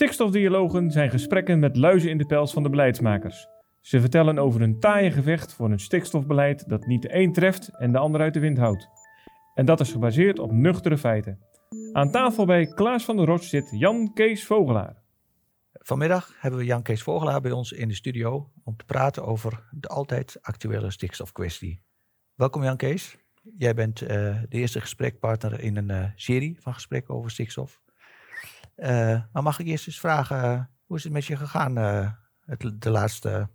Stikstofdialogen zijn gesprekken met luizen in de pels van de beleidsmakers. Ze vertellen over een taaie gevecht voor een stikstofbeleid dat niet de een treft en de ander uit de wind houdt. En dat is gebaseerd op nuchtere feiten. Aan tafel bij Klaas van der Rots zit Jan Kees Vogelaar. Vanmiddag hebben we Jan Kees Vogelaar bij ons in de studio om te praten over de altijd actuele stikstofkwestie. Welkom Jan Kees. Jij bent uh, de eerste gesprekpartner in een uh, serie van gesprekken over stikstof. Uh, maar mag ik eerst eens vragen, hoe is het met je gegaan het, de laatste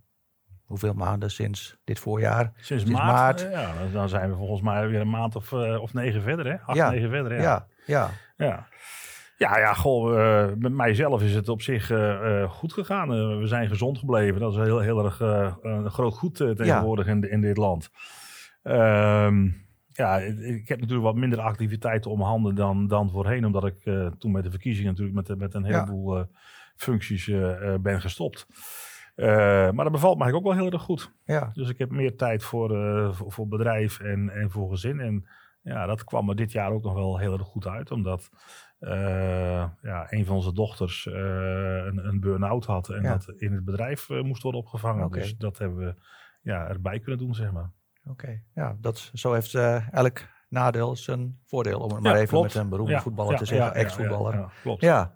hoeveel maanden sinds dit voorjaar? Sinds, sinds maart. maart. ja, dan zijn we volgens mij weer een maand of, of negen verder, hè? Acht, ja. negen verder, ja. Ja, ja. ja. Ja, ja, goh, uh, met mijzelf is het op zich uh, goed gegaan. We zijn gezond gebleven. Dat is heel, heel erg een groot goed tegenwoordig ja. in, in dit land. Ehm, ja, ik heb natuurlijk wat minder activiteiten om handen dan, dan voorheen. Omdat ik toen met de verkiezingen natuurlijk met, met een heleboel ja. functies ben gestopt. maar dat bevalt mij ook wel heel erg goed. Ja. Dus ik heb meer tijd voor, voor, voor bedrijf en, en voor gezin. En ja, dat kwam me dit jaar ook nog wel heel erg goed uit. Omdat uh, ja, een van onze dochters uh, een, een burn-out had en ja. dat in het bedrijf uh, moest worden opgevangen. Okay. Dus dat hebben we ja, erbij kunnen doen, zeg maar. Oké, ja, dat, zo heeft elk nadeel zijn voordeel, om het maar even klopt. met een beroemde voetballer te zeggen, ex-voetballer. klopt. Ja.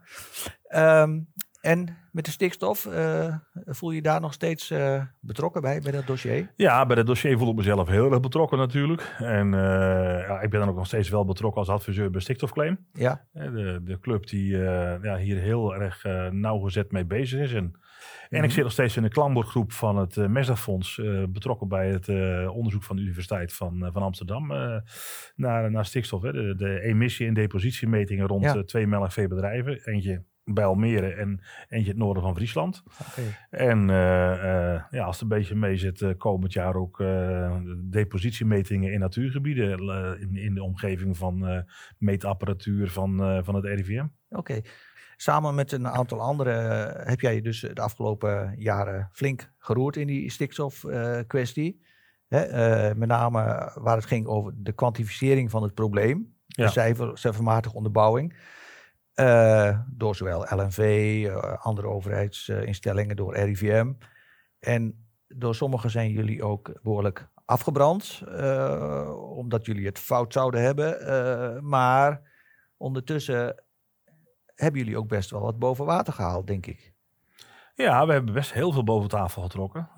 Um, en met de stikstof, uh, voel je daar nog steeds uh, betrokken bij, bij dat dossier? Ja, bij dat dossier voel ik mezelf heel erg betrokken natuurlijk. En uh, ja, ik ben dan ook nog steeds wel betrokken als adviseur bij Stikstofclaim. Ja. De, de club die ja, hier heel erg nauwgezet mee bezig is. En. En ik zit nog steeds in de klamboordgroep van het uh, MESDA-fonds, betrokken bij het onderzoek van de Universiteit van, van Amsterdam naar, naar stikstof. Hè. De, de emissie- en depositiemetingen rond ja. twee melkveebedrijven. Eentje bij Almere en eentje het noorden van Friesland. Okay. En ja, als het een beetje mee zit, komend jaar ook depositiemetingen in natuurgebieden in, in de omgeving van meetapparatuur van, van het RIVM. Oké. Okay. Samen met een aantal anderen heb jij je dus de afgelopen jaren flink geroerd in die stikstofkwestie. met name waar het ging over de kwantificering van het probleem. Ja. De cijfer, cijfermatige onderbouwing. Uh, door zowel LNV, uh, andere overheidsinstellingen, door RIVM. En door sommigen zijn jullie ook behoorlijk afgebrand, uh, omdat jullie het fout zouden hebben. maar ondertussen hebben jullie ook best wel wat boven water gehaald, denk ik. Ja, we hebben best heel veel boven tafel getrokken.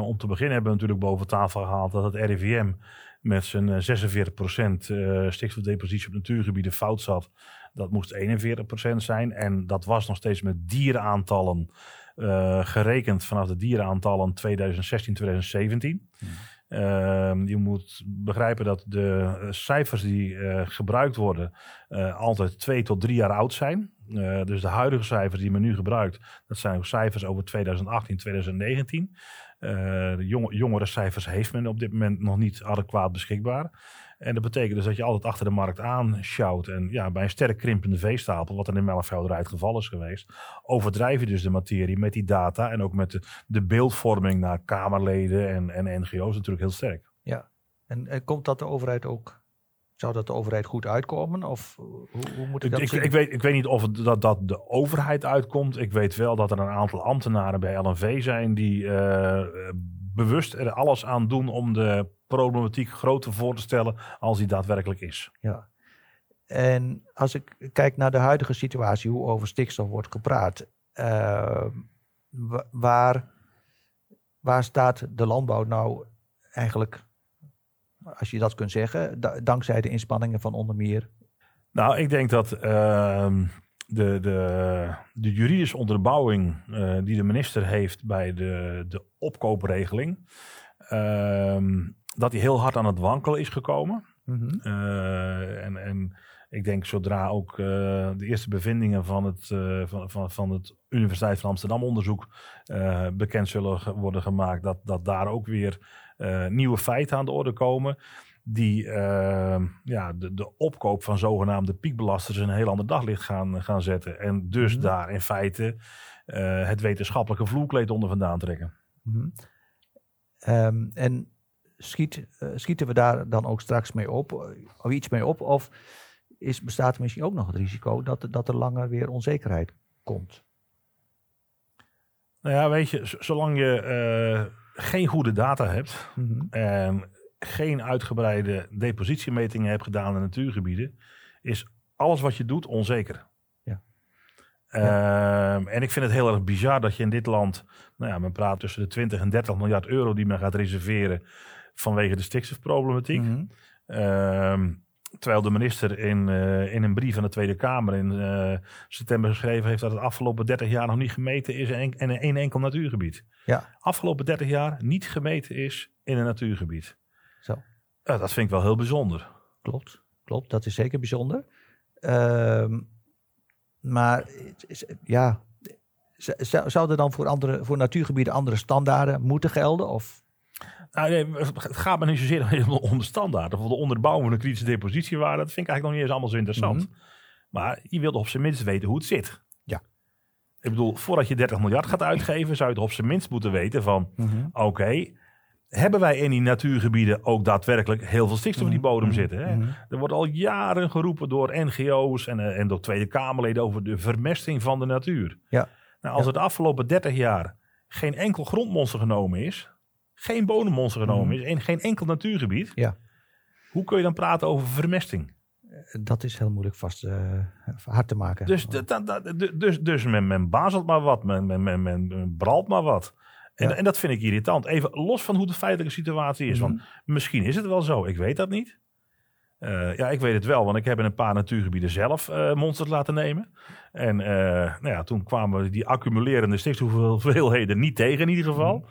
om te beginnen hebben we natuurlijk boven tafel gehaald dat het RIVM met zijn 46% stikstofdepositie op natuurgebieden fout zat. Dat moest 41% zijn. En dat was nog steeds met dierenaantallen uh, gerekend vanaf de dierenaantallen 2016, 2017. Hmm. Uh, je moet begrijpen dat de cijfers die uh, gebruikt worden uh, altijd twee tot drie jaar oud zijn. dus de huidige cijfers die men nu gebruikt, dat zijn cijfers over 2018, 2019. de jong jongere cijfers heeft men op dit moment nog niet adequaat beschikbaar. En dat betekent dus dat je altijd achter de markt aanschouwt. En ja, bij een sterk krimpende veestapel, wat er in melkveehouderij het geval is geweest, overdrijf je dus de materie met die data en ook met de, de beeldvorming naar Kamerleden en, en NGO's natuurlijk heel sterk. Ja, en, en komt dat de overheid ook zou dat de overheid goed uitkomen? Of hoe, hoe moet ik dat ik, zien? Ik weet, ik weet niet of het, dat, dat de overheid uitkomt. Ik weet wel dat er een aantal ambtenaren bij LNV zijn die uh, bewust er alles aan doen om de problematiek groter voor te stellen als die daadwerkelijk is. Ja. En als ik kijk naar de huidige situatie, hoe over stikstof wordt gepraat, uh, waar, waar staat de landbouw nou eigenlijk, als je dat kunt zeggen, dankzij de inspanningen van onder meer? Nou, ik denk dat uh, de, de, de juridische onderbouwing uh, die de minister heeft bij de, de opkoopregeling, ehm, dat die heel hard aan het wankelen is gekomen. Mm -hmm. uh, en, en ik denk zodra ook uh, de eerste bevindingen van het, uh, van, van, van het Universiteit van Amsterdam onderzoek bekend zullen worden gemaakt, dat, dat daar ook weer nieuwe feiten aan de orde komen. Die ja, de, de opkoop van zogenaamde piekbelasters een heel ander daglicht gaan, gaan zetten. En dus mm -hmm. daar in feite het wetenschappelijke vloerkleed onder vandaan trekken. Mm -hmm. um, en schiet, uh, schieten we daar dan ook straks mee op, of iets mee op? Of is, bestaat er misschien ook nog het risico dat, dat er langer weer onzekerheid komt? Nou ja, weet je, zolang je eh, geen goede data hebt Mhm. en geen uitgebreide depositiemetingen hebt gedaan in natuurgebieden, is alles wat je doet onzeker. Ja. Ehm, en ik vind het heel erg bizar dat je in dit land, nou ja, men praat tussen de 20 en 30 miljard euro die men gaat reserveren vanwege de stikstofproblematiek. Mhm. Ehm, terwijl de minister in, eh, in een brief aan de Tweede Kamer in eh, september geschreven heeft dat het afgelopen 30 jaar nog niet gemeten is in, en- één enkel natuurgebied. Ja. Afgelopen 30 jaar niet gemeten is in een natuurgebied. Zo. Eh, dat vind ik wel heel bijzonder. Klopt, klopt. Dat is zeker bijzonder. Ehm, maar ja, zouden dan voor, andere, voor natuurgebieden andere standaarden moeten gelden? Of, Nou, nee, het gaat me niet zozeer om de standaard of de onderbouwing van een kritische depositiewaarde. Dat vind ik eigenlijk nog niet eens allemaal zo interessant. Maar je wilt op zijn minst weten hoe het zit. Ja. Ik bedoel, voordat je 30 miljard gaat uitgeven, zou je toch op zijn minst moeten weten van... Oké, hebben wij in die natuurgebieden ook daadwerkelijk heel veel stikstof in die bodem zitten? Hè? Mhm. Er wordt al jaren geroepen door NGO's en, eh, en door Tweede Kamerleden over de vermesting van de natuur. Ja. Nou, als Ja. er de afgelopen 30 jaar geen enkel grondmonster genomen is, geen bodemmonster genomen Mhm. is, en geen enkel natuurgebied, Ja. hoe kun je dan praten over vermesting? Dat is heel moeilijk vast uh, hard te maken. Dus, dat- dat- dat- dus, dus men, men bazelt maar wat, men, men, men, men, bralt maar wat. En, Ja. en dat vind ik irritant. Even los van hoe de feitelijke situatie is. Mhm. Want misschien is het wel zo, ik weet dat niet. Eh, ja, ik weet het wel, want ik heb in een paar natuurgebieden zelf eh, monsters laten nemen. En eh, nou ja, toen kwamen die accumulerende stikstofhoeveelheden niet tegen in ieder geval.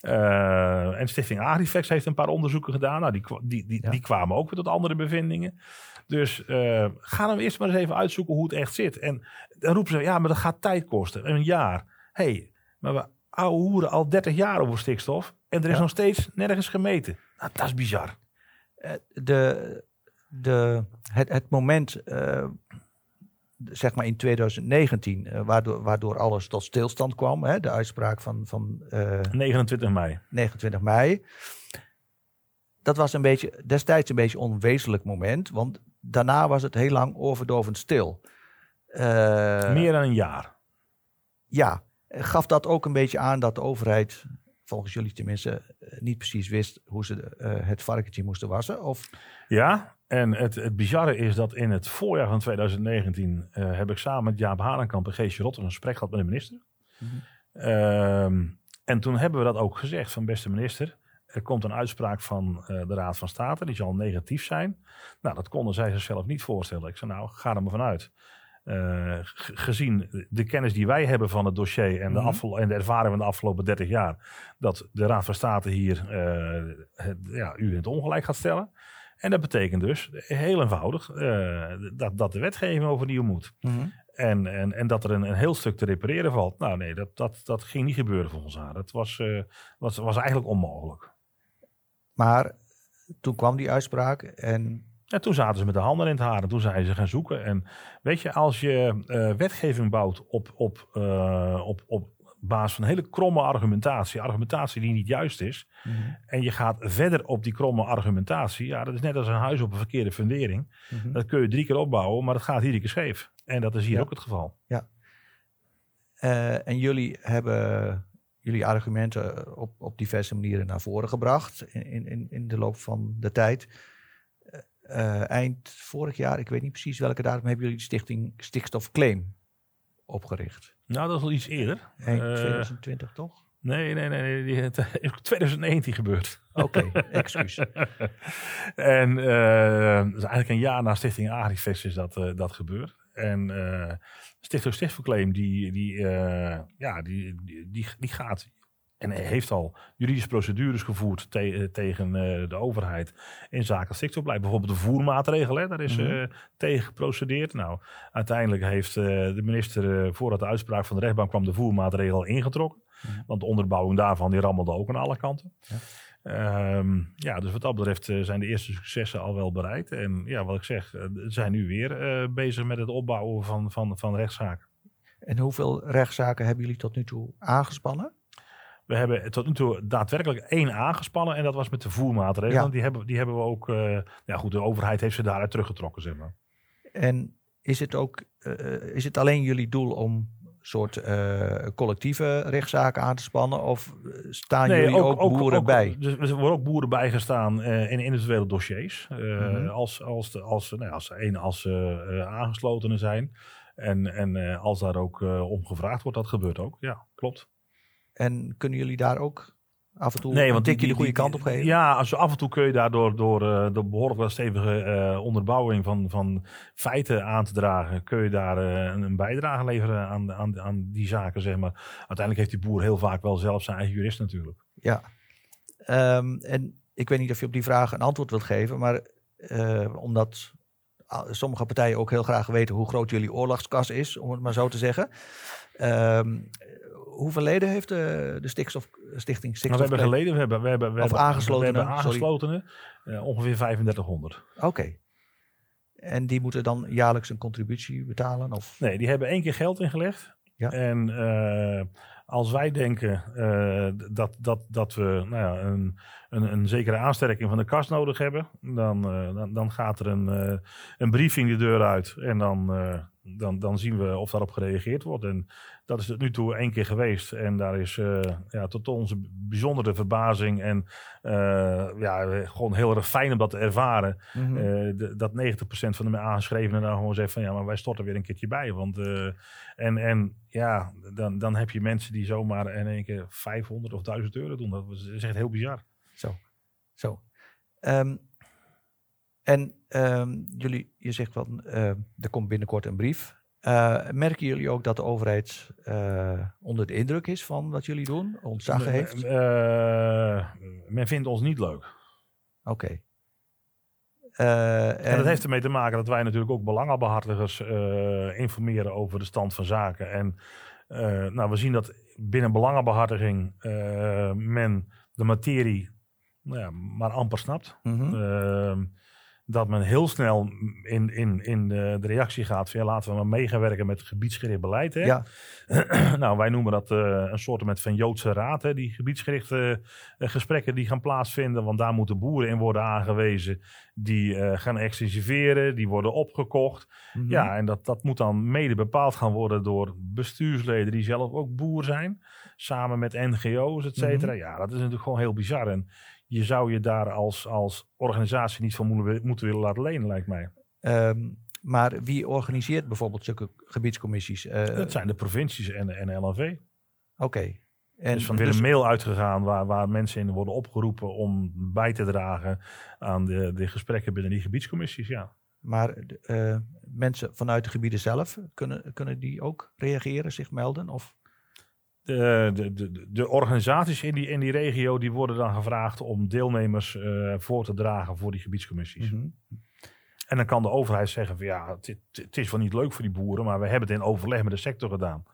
Eh, en Stichting Agrifex heeft een paar onderzoeken gedaan. Nou, die, die, die, Ja. die kwamen ook weer tot andere bevindingen. Dus eh, ga dan eerst maar eens even uitzoeken hoe het echt zit. En dan roepen ze, ja, maar dat gaat tijd kosten. Een jaar. Hé, hey, maar we ouwe hoeren al 30 jaar over stikstof. En er is Ja. nog steeds nergens gemeten. Nou, dat is bizar. De, de, het, het moment, eh, zeg maar in 2019, eh, waardoor, waardoor alles tot stilstand kwam, hè, de uitspraak van, van eh, 29 mei. 29 mei. Dat was een beetje, destijds een beetje een onwezenlijk moment, want daarna was het heel lang overdovend stil. Eh, Meer dan een jaar. Ja, gaf dat ook een beetje aan dat de overheid, volgens jullie tenminste, eh, niet precies wist hoe ze eh, het varkentje moesten wassen? Of, Ja, en het, het bizarre is dat in het voorjaar van 2019 eh, heb ik samen met Jaap Harenkamp en Geesje Rotter een gesprek gehad met de minister. Mhm. Ehm, en toen hebben we dat ook gezegd van beste minister. Er komt een uitspraak van eh, de Raad van State, die zal negatief zijn. Nou, dat konden zij zichzelf niet voorstellen. Ik zei, nou, ga er maar vanuit. G- gezien de kennis die wij hebben van het dossier en de, Mhm. en de ervaring van de afgelopen 30 jaar, dat de Raad van State hier het, ja, u in het ongelijk gaat stellen. En dat betekent dus, heel eenvoudig, eh, dat, dat de wetgeving overnieuw moet. En, en, en dat er een, een heel stuk te repareren valt. Nou nee, dat, dat, dat ging niet gebeuren volgens haar. Dat was, eh, was, was eigenlijk onmogelijk. Maar toen kwam die uitspraak en En toen zaten ze met de handen in het haar en toen zijn ze gaan zoeken. En weet je, als je eh, wetgeving bouwt op, op, op, op basis van hele kromme argumentatie, argumentatie die niet juist is, en je gaat verder op die kromme argumentatie, ja, dat is net als een huis op een verkeerde fundering. Dat kun je drie keer opbouwen, maar dat gaat iedere keer scheef. En dat is hier Ja. ook het geval. Eh, en jullie hebben jullie argumenten op, op diverse manieren naar voren gebracht in, in, in de loop van de tijd. Eh, eh, eind vorig jaar, ik weet niet precies welke datum, hebben jullie de stichting Stikstof Claim opgericht. Nou, dat is al iets eerder. Eind Eh, 2020 toch? Nee, nee, nee. nee die, het is in 2019 gebeurd. Oké, excuus. En eh, dat is eigenlijk een jaar na Stichting Agrifest is dat, eh, dat gebeurd. En eh Stichting Stichtverclaim, die, die, eh, ja, die, die, die, die gaat en heeft al juridische procedures gevoerd te- eh, tegen eh, de overheid in zaken stikstofbeleid. Bijvoorbeeld de voermaatregelen, hè, daar is eh, tegen geprocedeerd. Nou, uiteindelijk heeft de minister, voordat de uitspraak van de rechtbank kwam, de voermaatregel ingetrokken. Mhm. Want de onderbouwing daarvan die rammelde ook aan alle kanten. Ja. Ehm, ja, dus wat dat betreft zijn de eerste successen al wel bereikt. En ja, wat ik zeg, we zijn nu weer bezig met het opbouwen van, van, van rechtszaken. En hoeveel rechtszaken hebben jullie tot nu toe aangespannen? We hebben tot nu toe daadwerkelijk één aangespannen en dat was met de voermaatregelen. Ja. Die, hebben, die hebben we ook, eh, ja goed, de overheid heeft ze daaruit teruggetrokken, zeg maar. En is het ook, eh, is het alleen jullie doel om soort eh, collectieve rechtszaken aan te spannen? Of staan jullie ook, boeren bij? Dus er worden ook boeren bijgestaan uh, in individuele dossiers. Uh, Mhm. Als, als, de, als, nou, ja, als, één, als ze uh, aangeslotenen zijn. En, en uh, als daar ook uh, om gevraagd wordt, dat gebeurt ook. Ja, klopt. En kunnen jullie daar ook af en toe nee, want tikje die, de goede die, kant op geven? Ja, als, af en toe kun je daardoor door, door, door behoorlijk wel stevige uh, onderbouwing van, van feiten aan te dragen, kun je daar uh, een, een, bijdrage leveren aan, aan, aan die zaken, zeg maar. Uiteindelijk heeft die boer heel vaak wel zelf zijn eigen jurist natuurlijk. Ja, um, en ik weet niet of je op die vraag een antwoord wilt geven, maar omdat sommige partijen ook heel graag weten hoe groot jullie oorlogskas is, om het maar zo te zeggen. Um, hoeveel leden heeft de, de stikstof, Stichting Stikstof? Nou, we hebben geleden, we hebben, we hebben, we of hebben, aangesloten. We hebben aangeslotenen, uh, ongeveer 3500. Oké. Okay. En die moeten dan jaarlijks een contributie betalen? Of? Nee, die hebben één keer geld ingelegd. Ja. En uh, als wij denken uh, dat, dat, dat we nou ja, een, een, een, zekere aansterking van de kas nodig hebben, dan, uh, dan, dan, gaat er een, een briefing de deur uit. En dan, dan, dan zien we of daarop gereageerd wordt. En dat is tot nu toe één keer geweest. En daar is ja, tot onze bijzondere verbazing en ja, gewoon heel erg fijn om dat te ervaren. Mhm. Mm -hmm. de, dat 90% van de aangeschrevenen dan gewoon zegt van ja, maar wij storten weer een keertje bij. Want en, en ja, dan, dan heb je mensen die zomaar in één keer 500 of 1000 euro doen. Dat is echt heel bizar. Zo, zo. Um, en um, jullie, je zegt van, uh, er komt binnenkort een brief. Uh, merken jullie ook dat de overheid uh, onder de indruk is van wat jullie doen? Ontzagen heeft? Men vindt ons niet leuk. Oké. Okay. En... en dat heeft ermee te maken dat wij natuurlijk ook belangenbehartigers informeren over de stand van zaken. En nou, we zien dat binnen belangenbehartiging men de materie nou ja, maar amper snapt. Mm -hmm. Dat men heel snel in, in, in de, de reactie gaat van ja, laten we maar mee gaan werken met gebiedsgericht beleid. Hè? Ja. nou, wij noemen dat uh, een soort met van Joodse raad, hè? die gebiedsgerichte uh, gesprekken die gaan plaatsvinden, want daar moeten boeren in worden aangewezen die uh, gaan extensiveren, die worden opgekocht. Mhm. Mm -hmm. Ja, en dat, dat moet dan mede bepaald gaan worden door bestuursleden die zelf ook boer zijn, samen met NGO's, et cetera. Mhm. Ja, dat is natuurlijk gewoon heel bizar. En je zou je daar als, als organisatie niet van moeten, moeten willen laten lenen, lijkt mij. Um, maar wie organiseert bijvoorbeeld zulke gebiedscommissies? Uh, dat zijn de provincies en de, en LNV. Oké. Okay. En dus van weer dus, een mail uitgegaan waar, waar mensen in worden opgeroepen om bij te dragen aan de, de gesprekken binnen die gebiedscommissies, ja. Maar uh, mensen vanuit de gebieden zelf, kunnen, kunnen die ook reageren, zich melden? Of? De, de, de, organisaties in die, in die regio die worden dan gevraagd om deelnemers uh, voor te dragen voor die gebiedscommissies. Mm -hmm. En dan kan de overheid zeggen van ja, het, het, is wel niet leuk voor die boeren, maar we hebben het in overleg met de sector gedaan.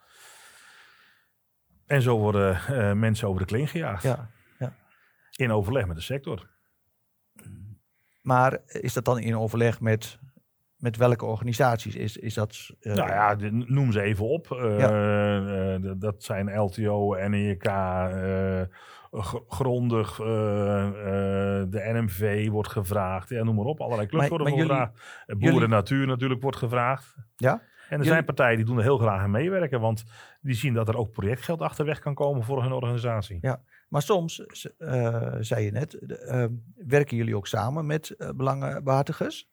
En zo worden uh, mensen over de kling gejaagd. Ja, ja. In overleg met de sector. Maar is dat dan in overleg met met welke organisaties is, is dat? Uh, nou ja, de, noem ze even op. Uh, ja. uh, dat zijn LTO, NEK, grondig, de NMV wordt gevraagd. Ja, noem maar op. Allerlei clubs maar, worden maar gevraagd. Boeren jullie... Natuur natuurlijk wordt gevraagd. Ja? En er jullie... zijn partijen die doen er heel graag aan meewerken. Want die zien dat er ook projectgeld achterweg kan komen voor hun organisatie. Ja, maar soms, zei je net, werken jullie ook samen met belangenbehartigers?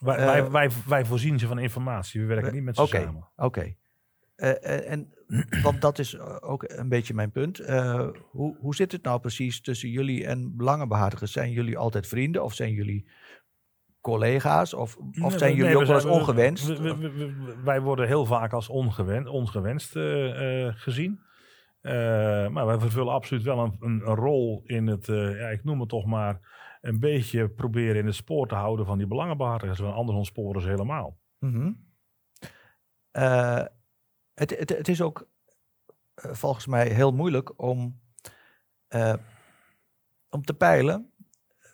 Wij, uh, wij, wij, wij, voorzien ze van informatie. We werken uh, niet met ze okay, samen. Oké. Okay. Uh, en want dat is ook een beetje mijn punt. hoe, hoe zit het nou precies tussen jullie en belangenbehartigers? Zijn jullie altijd vrienden of zijn jullie collega's? Of, of zijn nee, jullie ook wel eens ongewenst? We, we, we, wij worden heel vaak als ongewenst, ongewenst gezien. maar wij vervullen absoluut wel een, een, een rol in het, ja, ik noem het toch maar een beetje proberen in het spoor te houden van die belangenbehartigers. Want anders ontsporen ze helemaal. -hmm. uh, het, het, is ook uh, volgens mij heel moeilijk om, uh, om te peilen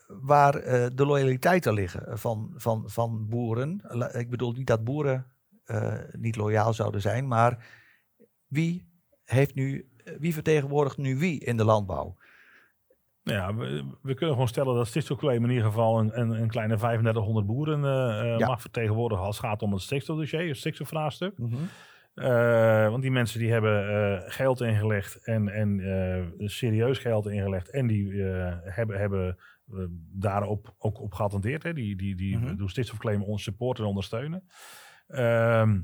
waar de loyaliteiten liggen van, van, van boeren. Ik bedoel niet dat boeren niet loyaal zouden zijn, maar wie, heeft nu, wie vertegenwoordigt nu wie in de landbouw? Ja, we, we, kunnen gewoon stellen dat Stikstofclaim in ieder geval een, een, een kleine 3500 boeren uh, ja. mag vertegenwoordigen als het gaat om het stikstofdossier, het stikstofvraagstuk. Mm -hmm. Uh, want die mensen die hebben uh, geld ingelegd en, en serieus geld ingelegd. En die hebben, hebben daarop ook op geattendeerd. Hè. Die, die, die mm -hmm. doen ons supporten en ondersteunen. Ehm,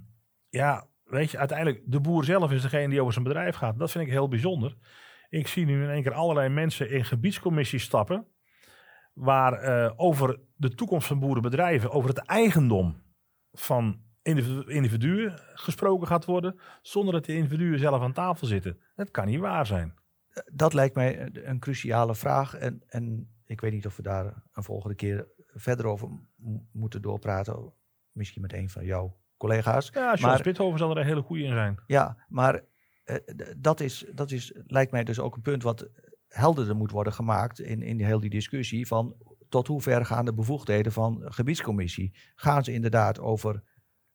ja, weet je, uiteindelijk de boer zelf is degene die over zijn bedrijf gaat. Dat vind ik heel bijzonder. Ik zie nu in één keer allerlei mensen in gebiedscommissies stappen. Waar over de toekomst van boerenbedrijven, over het eigendom van individuen gesproken gaat worden, zonder dat de individuen zelf aan tafel zitten. Dat kan niet waar zijn. Dat lijkt mij een cruciale vraag. En, en ik weet niet of we daar een volgende keer verder over moeten doorpraten. Misschien met een van jouw collega's. Ja, maar, Spithoven zal er een hele goede in zijn. Ja, maar dat, is, dat is, lijkt mij dus ook een punt wat helderder moet worden gemaakt in, in heel die discussie van tot hoe ver gaan de bevoegdheden van gebiedscommissie? Gaan ze inderdaad over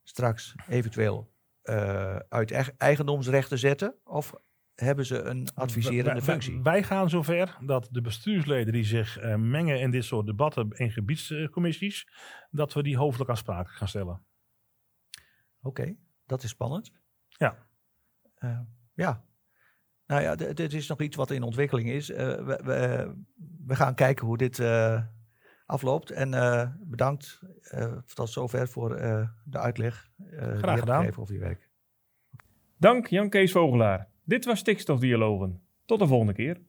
straks eventueel uh, uit eigendomsrechten zetten? Of hebben ze een adviserende functie? Wij, gaan zover dat de bestuursleden die zich uh, mengen in dit soort debatten in gebiedscommissies, dat we die hoofdelijk aan sprake gaan stellen. Oké, okay, dat is spannend. Ja. Uh, ja. Nou ja, dit is nog iets wat in ontwikkeling is. we, we, we, gaan kijken hoe dit afloopt. En uh, bedankt tot zover voor de uitleg. Graag gedaan. over je werk. Dank Jan Kees Vogelaar. Dit was Stikstofdialogen. Tot de volgende keer.